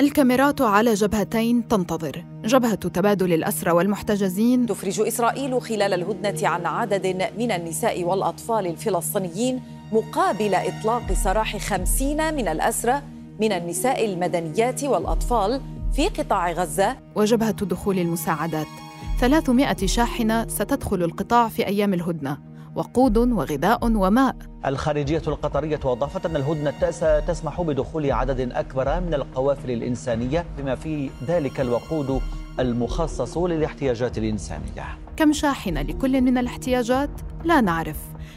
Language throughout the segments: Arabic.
الكاميرات على جبهتين تنتظر. جبهة تبادل الأسرى والمحتجزين. تفرج إسرائيل خلال الهدنة عن عدد من النساء والأطفال الفلسطينيين مقابل إطلاق سراح خمسين من الأسرى من النساء المدنيات والأطفال في قطاع غزة. وجبهة دخول المساعدات. 300 شاحنة ستدخل القطاع في أيام الهدنة. وقود وغذاء وماء الخارجية القطرية وضافت أن الهدنة تسمح بدخول عدد أكبر من القوافل الإنسانية بما في ذلك الوقود المخصص للاحتياجات الإنسانية كم شاحنة لكل من الاحتياجات؟ لا نعرف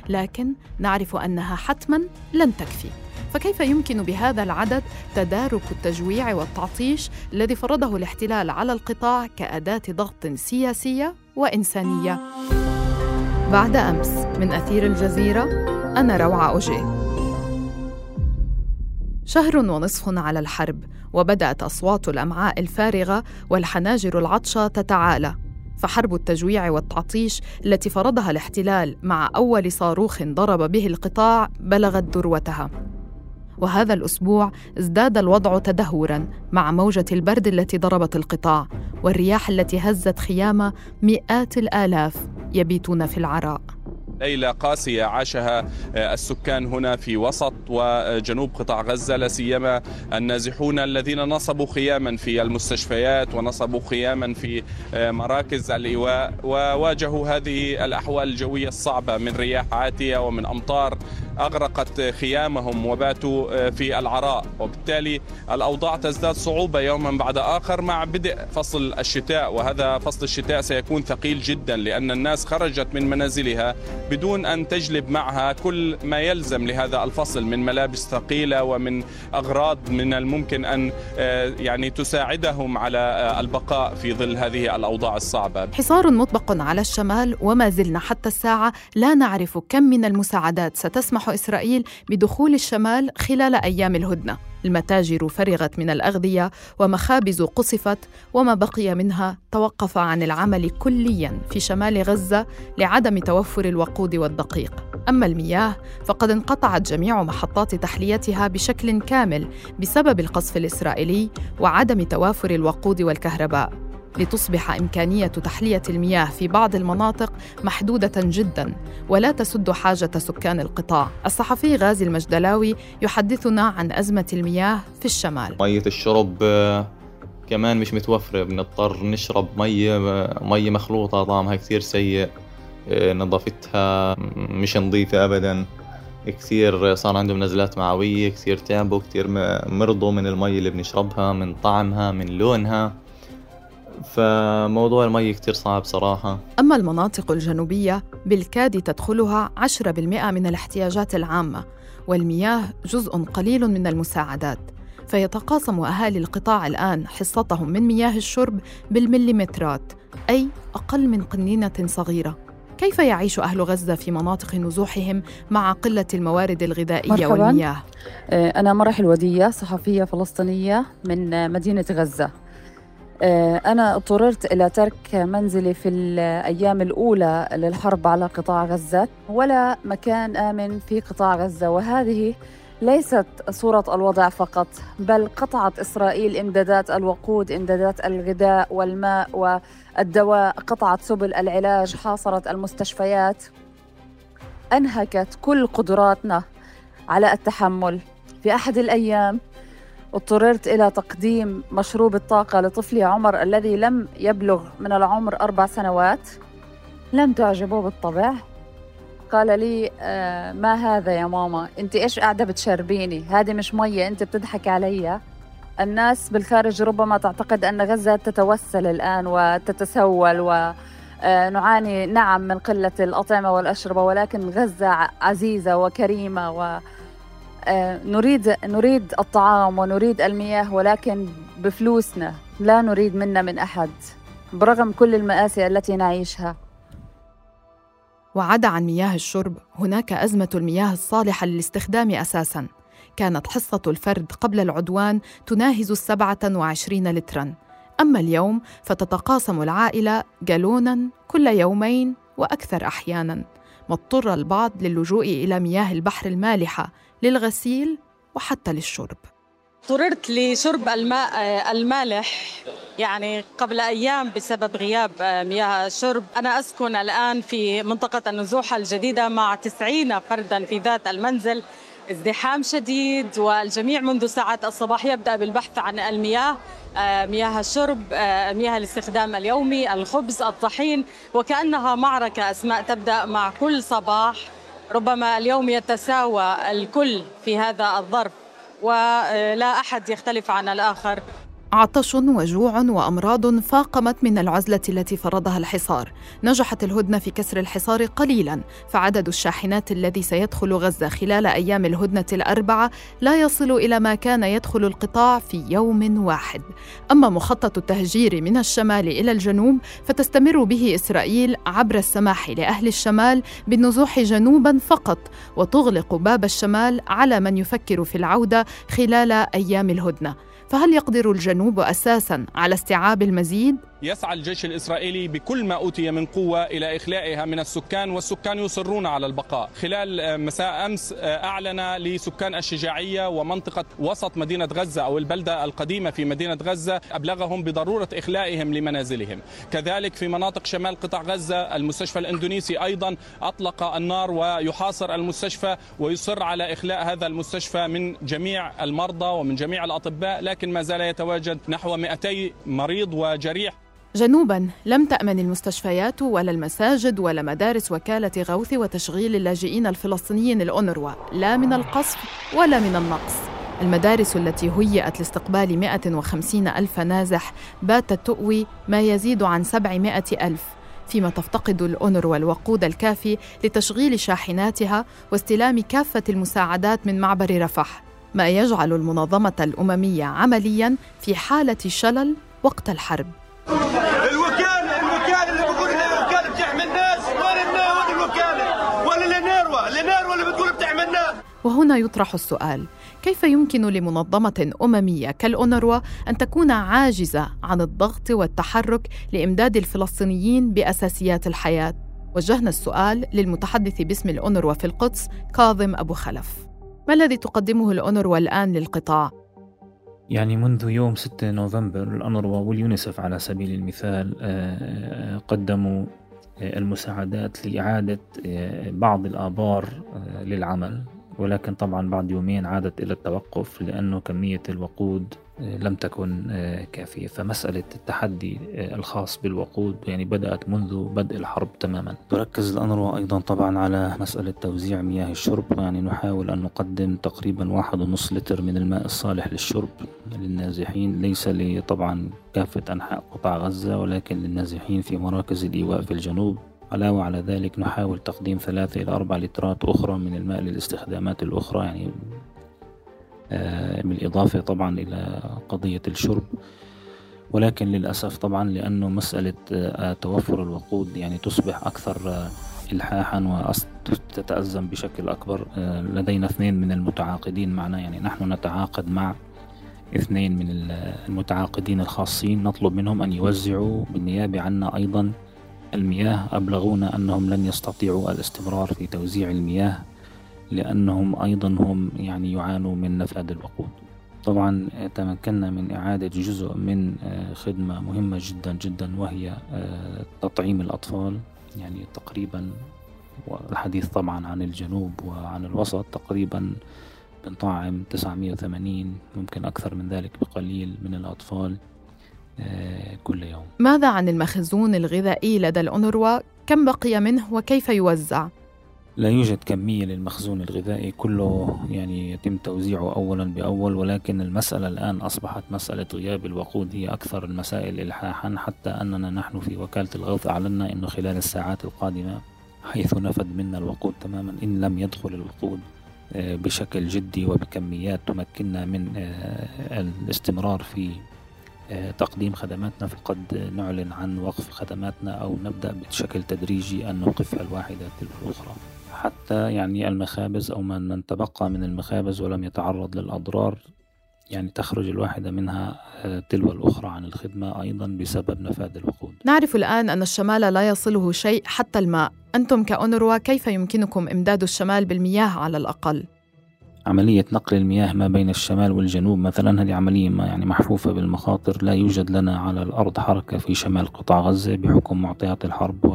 لكن نعرف أنها حتماً لن تكفي فكيف يمكن بهذا العدد تدارك التجويع والتعطيش الذي فرضه الاحتلال على القطاع كأداة ضغط سياسية وإنسانية؟ بعد أمس من أثير الجزيرة أنا روعة أوجي. شهر ونصف على الحرب وبدأت أصوات الأمعاء الفارغة والحناجر العطشة تتعالى. فحرب التجويع والتعطيش التي فرضها الاحتلال مع أول صاروخ ضرب به القطاع بلغت ذروتها. وهذا الأسبوع ازداد الوضع تدهورا مع موجة البرد التي ضربت القطاع والرياح التي هزت خيام مئات الآلاف. يبيتون في العراء. ليلة قاسية عاشها آه، السكان هنا في وسط وجنوب قطاع غزة لا سيما النازحون الذين نصبوا خياما في المستشفيات ونصبوا خياما في آه، مراكز الإيواء وواجهوا هذه الأحوال الجوية الصعبة من رياح عاتية ومن أمطار أغرقت خيامهم وباتوا آه، في العراء. وبالتالي الأوضاع تزداد صعوبة يوما بعد آخر مع بدء فصل الشتاء وهذا فصل الشتاء سيكون ثقيل جدا لأن الناس خرجت من منازلها بدون أن تجلب معها كل ما يلزم لهذا الفصل من ملابس ثقيلة ومن أغراض من الممكن أن آه، يعني تساعدهم على آه، البقاء في ظل هذه الأوضاع الصعبة. حصار مطبق على الشمال وما زلنا حتى الساعة لا نعرف كم من المساعدات ستسمح إسرائيل بدخول الشمال خلال أيام الهدنة. المتاجر فرغت من الأغذية ومخابز قصفت وما بقي منها توقف عن العمل كليا في شمال غزة لعدم توفر الوقود والدقيق. أما المياه فقد انقطعت جميع محطات تحليتها بشكل كامل بسبب القصف الإسرائيلي وعدم توافر الوقود والكهرباء. لتصبح إمكانية تحلية المياه في بعض المناطق محدودة جدا ولا تسد حاجة سكان القطاع. الصحفي غازي المجدلاوي يحدثنا عن أزمة المياه في الشمال. مية الشرب آه، كمان مش متوفرة بنضطر نشرب مية مية مخلوطة طعمها كثير سيء آه، نظافتها مش نظيفة أبدا كثير صار عندهم نزلات معوية كثير تعبوا كثير مرضوا من المي اللي بنشربها من طعمها من لونها فموضوع المي كتير صعب صراحة أما المناطق الجنوبية بالكاد تدخلها 10% من الاحتياجات العامة والمياه جزء قليل من المساعدات فيتقاسم أهالي القطاع الآن حصتهم من مياه الشرب بالمليمترات أي أقل من قنينة صغيرة كيف يعيش أهل غزة في مناطق نزوحهم مع قلة الموارد الغذائية مرحباً. والمياه؟ أنا مرح الودية صحفية فلسطينية من مدينة غزة أنا اضطررت إلى ترك منزلي في الأيام الأولى للحرب على قطاع غزة ولا مكان آمن في قطاع غزة وهذه ليست صورة الوضع فقط بل قطعت إسرائيل إمدادات الوقود إمدادات الغذاء والماء والدواء قطعت سبل العلاج حاصرت المستشفيات. أنهكت كل قدراتنا على التحمل. في أحد الأيام اضطررت إلى تقديم مشروب الطاقة لطفلي عمر الذي لم يبلغ من العمر أربع سنوات. لم تعجبه بالطبع. قال لي آه ما هذا يا ماما؟ أنت إيش قاعدة بتشربيني؟ هذه مش مية أنت بتضحك علي. الناس بالخارج ربما تعتقد أن غزة تتوسل الآن وتتسول و آه، نعم من قلة الأطعمة والأشربة ولكن غزة عزيزة وكريمة و نريد نريد الطعام ونريد المياه ولكن بفلوسنا لا نريد منا من أحد برغم كل المآسي التي نعيشها. وعدا عن مياه الشرب هناك أزمة المياه الصالحة للاستخدام أساساً. كانت حصة الفرد قبل العدوان تناهز السبعة وعشرين لتراً. أما اليوم فتتقاسم العائلة جالونا كل يومين وأكثر أحياناً. ما اضطر البعض للجوء إلى مياه البحر المالحة للغسيل وحتى للشرب. اضطررت لشرب الماء المالح يعني قبل أيام بسبب غياب مياه الشرب. أنا أسكن الآن في منطقة النزوحة الجديدة مع 90 فردا في ذات المنزل. ازدحام شديد والجميع منذ ساعات الصباح يبدأ بالبحث عن المياه آه، مياه الشرب آه، مياه الاستخدام اليومي الخبز الطحين. وكأنها معركة أسماء تبدأ مع كل صباح. ربما اليوم يتساوى الكل في هذا الظرف ولا أحد يختلف عن الآخر. عطش وجوع وأمراض فاقمت من العزلة التي فرضها الحصار. نجحت الهدنة في كسر الحصار قليلا فعدد الشاحنات الذي سيدخل غزة خلال أيام الهدنة الأربعة لا يصل إلى ما كان يدخل القطاع في يوم واحد. أما مخطط التهجير من الشمال إلى الجنوب فتستمر به إسرائيل عبر السماح لأهل الشمال بالنزوح جنوبا فقط وتغلق باب الشمال على من يفكر في العودة خلال أيام الهدنة. فهل يقدر الجنوب أساسا على استيعاب المزيد؟ يسعى الجيش الإسرائيلي بكل ما أوتي من قوة إلى إخلائها من السكان والسكان يصرون على البقاء. خلال مساء أمس آه، أعلن لسكان الشجاعية ومنطقة وسط مدينة غزة أو البلدة القديمة في مدينة غزة أبلغهم بضرورة إخلائهم لمنازلهم. كذلك في مناطق شمال قطاع غزة المستشفى الإندونيسي أيضا أطلق النار ويحاصر المستشفى ويصر على إخلاء هذا المستشفى من جميع المرضى ومن جميع الأطباء لكن ما زال يتواجد نحو 200 مريض وجريح. جنوبا لم تأمن المستشفيات ولا المساجد ولا مدارس وكالة غوث وتشغيل اللاجئين الفلسطينيين الأونروا لا من القصف ولا من النقص. المدارس التي هيئت لاستقبال 150 ألف نازح باتت تؤوي ما يزيد عن 700 ألف فيما تفتقد الأونروا الوقود الكافي لتشغيل شاحناتها واستلام كافة المساعدات من معبر رفح ما يجعل المنظمة الأممية عملياً في حالة شلل وقت الحرب. الوكالة الوكالة اللي بقول الوكالة بتحمي الناس وين وين الوكالة؟ ولا الانيروا الانيروا اللي بتقول بتحمي الناس. وهنا يطرح السؤال كيف يمكن لمنظمة أممية كالأونروا أن تكون عاجزة عن الضغط والتحرك لإمداد الفلسطينيين بأساسيات الحياة؟ وجهنا السؤال للمتحدث باسم الأونروا في القدس كاظم أبو خلف. ما الذي تقدمه الأونروا الآن للقطاع؟ يعني منذ يوم 6 نوفمبر الأنروا واليونيسف على سبيل المثال آه، قدموا آه، المساعدات لإعادة آه، بعض الآبار للعمل. ولكن طبعا بعد يومين عادت إلى التوقف لأنه كمية الوقود لم تكن آه، كافية. فمسألة التحدي آه، الخاص بالوقود يعني بدأت منذ بدء الحرب تماما. تركز الأنروا أيضا طبعا على مسألة توزيع مياه الشرب. يعني نحاول أن نقدم تقريبا واحد ونص لتر من الماء الصالح للشرب للنازحين. ليس طبعا كافة أنحاء قطاع غزة ولكن للنازحين في مراكز الإيواء في الجنوب. علاوة على ذلك نحاول تقديم ثلاثة إلى أربع لترات أخرى من الماء للاستخدامات الأخرى. يعني بالإضافة طبعا إلى قضية الشرب. ولكن للأسف طبعا لأنه مسألة آه، توفر الوقود يعني تصبح أكثر آه، إلحاحا وتتأزم بشكل أكبر. لدينا اثنين من المتعاقدين معنا يعني نحن نتعاقد مع اثنين من المتعاقدين الخاصين. نطلب منهم أن يوزعوا بالنيابة عنا أيضا المياه. أبلغونا أنهم لن يستطيعوا الاستمرار في توزيع المياه. لأنهم أيضا هم يعني يعانوا من نفاد الوقود طبعا تمكنا من إعادة جزء من آه، خدمة مهمة جدا جدا وهي آه، تطعيم الأطفال يعني تقريبا والحديث طبعا عن الجنوب وعن الوسط تقريبا بنطعم 980 ممكن أكثر من ذلك بقليل من الأطفال آه، كل يوم ماذا عن المخزون الغذائي لدى الأونروا؟ كم بقي منه وكيف يوزع؟ لا يوجد كمية للمخزون الغذائي كله يعني يتم توزيعه أولا بأول ولكن المسألة الآن أصبحت مسألة غياب الوقود. هي أكثر المسائل إلحاحا حتى أننا نحن في وكالة الغوث أعلنا أنه خلال الساعات القادمة حيث نفد منا الوقود تماما إن لم يدخل الوقود آه، بشكل جدي وبكميات تمكننا من آه، الاستمرار في آه، تقديم خدماتنا. فقد نعلن عن وقف خدماتنا أو نبدأ بشكل تدريجي أن نوقفها الواحدة تلو الأخرى. حتى يعني المخابز أو من تبقى من المخابز ولم يتعرض للأضرار يعني تخرج الواحدة منها آه، تلو الأخرى عن الخدمة أيضا بسبب نفاذ الوقود نعرف الآن أن الشمال لا يصله شيء حتى الماء أنتم كأونروا كيف يمكنكم إمداد الشمال بالمياه على الأقل؟ عملية نقل المياه ما بين الشمال والجنوب مثلا هذه عملية ما يعني محفوفة بالمخاطر لا يوجد لنا على الأرض حركة في شمال قطاع غزة بحكم معطيات الحرب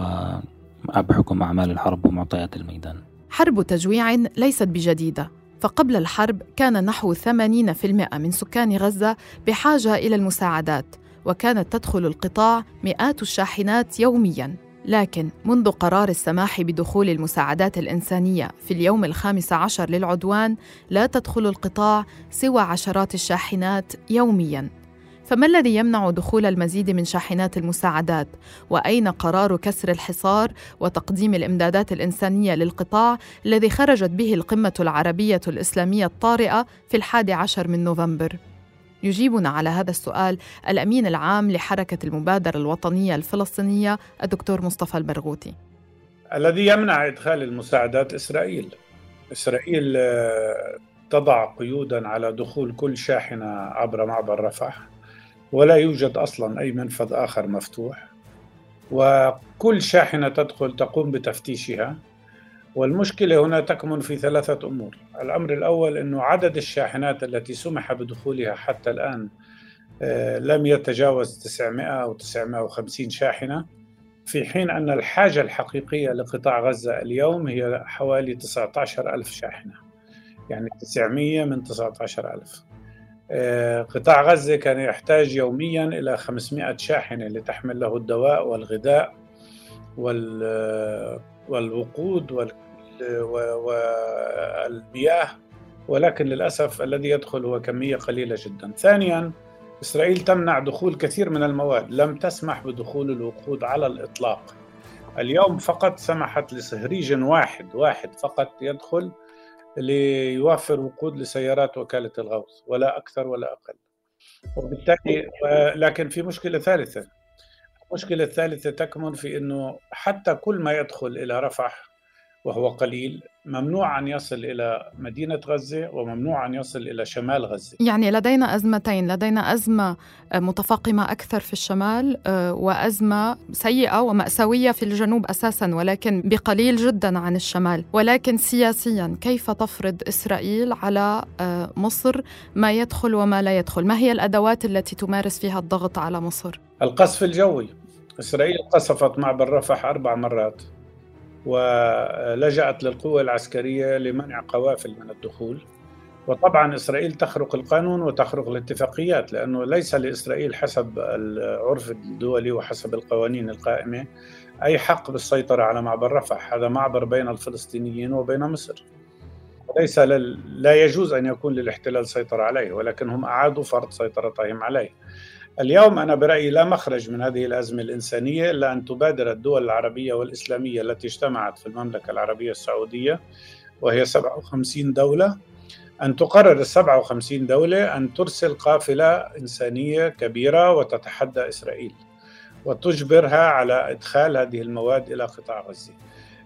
وبحكم أعمال الحرب ومعطيات الميدان. حرب تجويع ليست بجديدة فقبل الحرب كان نحو 80% من سكان غزة بحاجة إلى المساعدات وكانت تدخل القطاع مئات الشاحنات يومياً. لكن منذ قرار السماح بدخول المساعدات الإنسانية في اليوم الخامس عشر للعدوان لا تدخل القطاع سوى عشرات الشاحنات يومياً. فما الذي يمنع دخول المزيد من شاحنات المساعدات؟ وأين قرار كسر الحصار وتقديم الإمدادات الإنسانية للقطاع الذي خرجت به القمة العربية الإسلامية الطارئة في الحادي عشر من نوفمبر؟ يجيبنا على هذا السؤال الأمين العام لحركة المبادرة الوطنية الفلسطينية الدكتور مصطفى البرغوثي. الذي يمنع إدخال المساعدات إسرائيل. إسرائيل آه، تضع قيودا على دخول كل شاحنة عبر معبر رفح. ولا يوجد أصلا أي منفذ آخر مفتوح. وكل شاحنة تدخل تقوم بتفتيشها. والمشكلة هنا تكمن في ثلاثة أمور. الأمر الأول إنه عدد الشاحنات التي سمح بدخولها حتى الآن آه، لم يتجاوز 900 أو 950 شاحنة في حين أن الحاجة الحقيقية لقطاع غزة اليوم هي حوالي 19 ألف شاحنة. يعني 900 من 19 ألف. آه، قطاع غزة كان يحتاج يوميا إلى 500 شاحنة لتحمل له الدواء والغذاء والوقود والمياه. ولكن للأسف الذي يدخل هو كمية قليلة جدا. ثانيا إسرائيل تمنع دخول كثير من المواد. لم تسمح بدخول الوقود على الإطلاق. اليوم فقط سمحت لصهريج واحد واحد فقط يدخل ليوفر وقود لسيارات وكالة الغوث ولا أكثر ولا أقل. وبالتالي لكن في مشكلة ثالثة. المشكلة الثالثة تكمن في أنه حتى كل ما يدخل إلى رفح وهو قليل ممنوع أن يصل إلى مدينة غزة وممنوع أن يصل إلى شمال غزة. يعني لدينا أزمتين لدينا أزمة آه، متفاقمة أكثر في الشمال آه، وأزمة سيئة ومأساوية في الجنوب أساسا ولكن بقليل جدا عن الشمال. ولكن سياسيا كيف تفرض إسرائيل على آه، مصر ما يدخل وما لا يدخل؟ ما هي الأدوات التي تمارس فيها الضغط على مصر؟ القصف الجوي. إسرائيل قصفت معبر رفح أربع مرات. ولجأت للقوة العسكرية لمنع قوافل من الدخول. وطبعا إسرائيل تخرق القانون وتخرق الاتفاقيات لأنه ليس لإسرائيل حسب العرف الدولي وحسب القوانين القائمة أي حق بالسيطرة على معبر رفح. هذا معبر بين الفلسطينيين وبين مصر. ليس لا يجوز أن يكون للاحتلال سيطرة عليه ولكن هم أعادوا فرض سيطرتهم عليه. اليوم أنا برأيي لا مخرج من هذه الأزمة الإنسانية إلا أن تبادر الدول العربية والإسلامية التي اجتمعت في المملكة العربية السعودية وهي 57 دولة. أن تقرر ال 57 دولة أن ترسل قافلة إنسانية كبيرة وتتحدى إسرائيل وتجبرها على إدخال هذه المواد إلى قطاع غزة.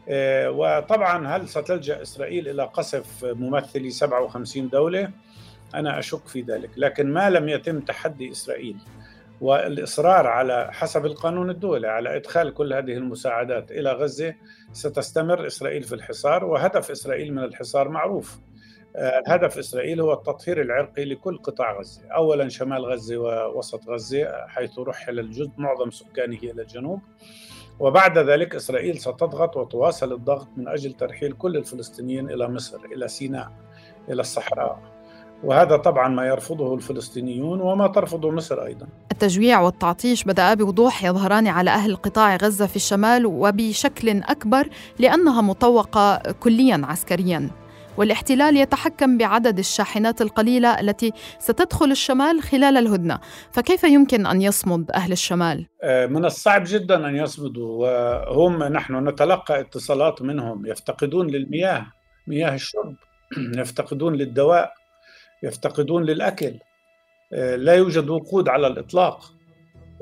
آه، وطبعا هل ستلجأ إسرائيل إلى قصف ممثلي 57 دولة؟ أنا أشك في ذلك لكن ما لم يتم تحدي إسرائيل. والإصرار على حسب القانون الدولي على إدخال كل هذه المساعدات إلى غزة ستستمر إسرائيل في الحصار وهدف إسرائيل من الحصار معروف. آه، هدف إسرائيل هو التطهير العرقي لكل قطاع غزة، اولا شمال غزة ووسط غزة حيث رحل الجزء معظم سكانه إلى الجنوب. وبعد ذلك إسرائيل ستضغط وتواصل الضغط من أجل ترحيل كل الفلسطينيين إلى مصر، إلى سيناء، إلى الصحراء، وهذا طبعا ما يرفضه الفلسطينيون وما ترفضه مصر أيضا. التجويع والتعطيش بدأ بوضوح يظهران على أهل قطاع غزة في الشمال وبشكل أكبر لأنها مطوقة كليا عسكريا. والاحتلال يتحكم بعدد الشاحنات القليلة التي ستدخل الشمال خلال الهدنة، فكيف يمكن أن يصمد أهل الشمال؟ آه، من الصعب جدا أن يصمدوا وهم نحن نتلقى اتصالات منهم يفتقدون للمياه، مياه الشرب، يفتقدون للدواء، يفتقدون للأكل لا يوجد وقود على الإطلاق.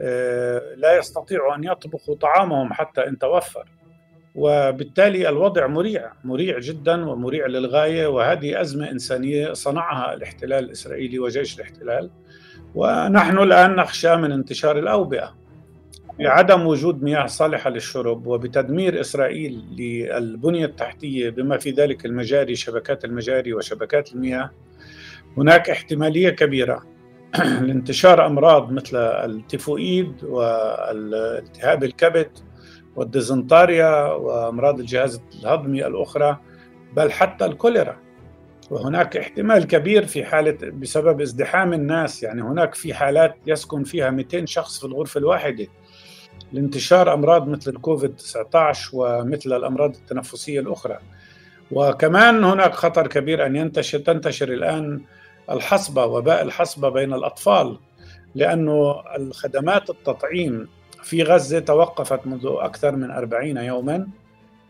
آه، لا يستطيعوا أن يطبخوا طعامهم حتى إن توفر. وبالتالي الوضع مريع مريع جدا ومريع للغاية وهذه أزمة إنسانية صنعها الاحتلال الإسرائيلي وجيش الاحتلال. ونحن الآن نخشى من انتشار الأوبئة بعدم وجود مياه صالحة للشرب وبتدمير إسرائيل للبنية التحتية بما في ذلك المجاري شبكات المجاري وشبكات المياه. هناك احتمالية كبيرة لانتشار أمراض مثل التيفوئيد والالتهاب الكبد والديزنتاريا وأمراض الجهاز الهضمي الأخرى بل حتى الكوليرا. وهناك احتمال كبير في حالة بسبب ازدحام الناس. يعني هناك في حالات يسكن فيها 200 شخص في الغرفة الواحدة. لانتشار أمراض مثل الكوفيد 19 ومثل الأمراض التنفسية الأخرى. وكمان هناك خطر كبير أن ينتشر تنتشر الآن الحصبة وباء الحصبة بين الأطفال لأنه الخدمات التطعيم في غزة توقفت منذ أكثر من أربعين يوما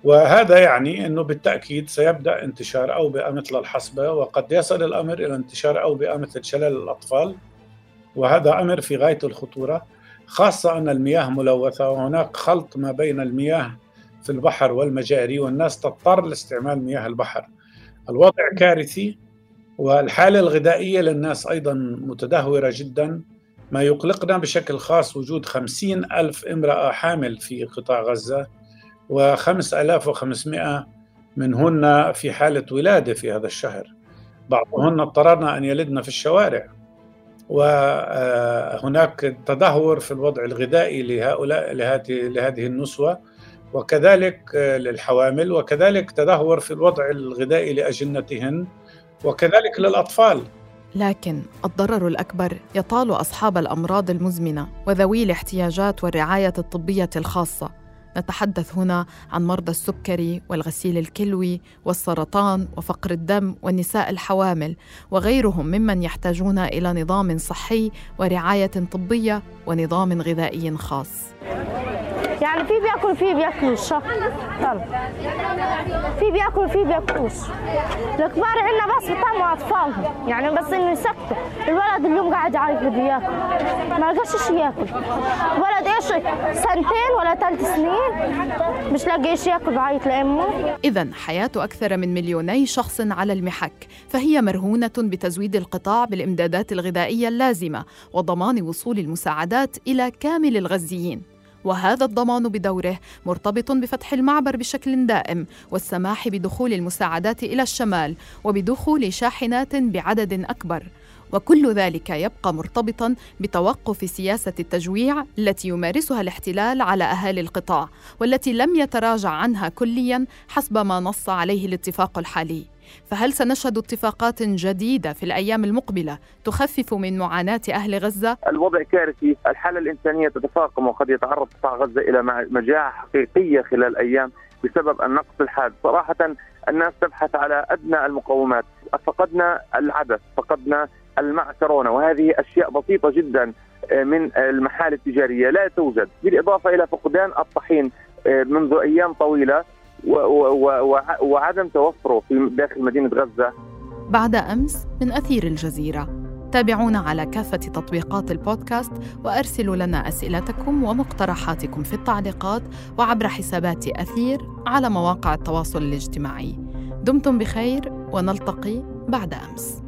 وهذا يعني أنه بالتأكيد سيبدأ انتشار أوبئة مثل الحصبة وقد يصل الأمر إلى انتشار أوبئة مثل شلل الأطفال وهذا أمر في غاية الخطورة خاصة أن المياه ملوثة وهناك خلط ما بين المياه في البحر والمجاري والناس تضطر لاستعمال مياه البحر. الوضع كارثي والحالة الغذائية للناس أيضا متدهورة جدا. ما يقلقنا بشكل خاص وجود خمسين ألف امرأة حامل في قطاع غزة وخمس ألاف وخمسمائة منهن في حالة ولادة في هذا الشهر. بعضهن اضطررنا أن يلدن في الشوارع. وهناك تدهور في الوضع الغذائي لهؤلاء لهذه النسوة وكذلك للحوامل وكذلك تدهور في الوضع الغذائي لأجنتهن. وكذلك للأطفال. لكن الضرر الأكبر يطال أصحاب الأمراض المزمنة وذوي الاحتياجات والرعاية الطبية الخاصة. نتحدث هنا عن مرضى السكري والغسيل الكلوي والسرطان وفقر الدم والنساء الحوامل وغيرهم ممن يحتاجون إلى نظام صحي ورعاية طبية ونظام غذائي خاص. يعني في بياكل في بياكلوش طلع في بياكل في بياكلوش. الكبار عندنا بس بيطعموا اطفالهم يعني بس إنه يسكتوا. الولد اليوم قاعد يعيط بده ياكل ما لقاش شيء ياكل. ولد إيش؟ سنتين ولا ثلاث سنين. مش لاقي شيء ياكل بعيط لأمه. اذا حياة أكثر من مليوني شخص على المحك. فهي مرهونة بتزويد القطاع بالإمدادات الغذائية اللازمة وضمان وصول المساعدات إلى كامل الغزيين. وهذا الضمان بدوره مرتبط بفتح المعبر بشكل دائم والسماح بدخول المساعدات إلى الشمال وبدخول شاحنات بعدد أكبر. وكل ذلك يبقى مرتبطا بتوقف سياسة التجويع التي يمارسها الاحتلال على أهالي القطاع والتي لم يتراجع عنها كليا حسب ما نص عليه الاتفاق الحالي. فهل سنشهد اتفاقات جديدة في الأيام المقبلة تخفف من معاناة أهل غزة؟ الوضع كارثي الحالة الإنسانية تتفاقم وقد يتعرض قطاع غزة إلى مجاعة حقيقية خلال أيام بسبب النقص الحاد. صراحة الناس تبحث على أدنى المقومات. فقدنا العدس فقدنا المعكرونة وهذه أشياء بسيطة جدا آه، من المحال التجارية. لا توجد. بالإضافة إلى فقدان الطحين آه، منذ أيام طويلة وعدم توفره في داخل مدينة غزة. بعد أمس من أثير الجزيرة. تابعونا على كافة تطبيقات البودكاست وأرسلوا لنا أسئلتكم ومقترحاتكم في التعليقات وعبر حسابات أثير على مواقع التواصل الاجتماعي. دمتم بخير ونلتقي بعد أمس.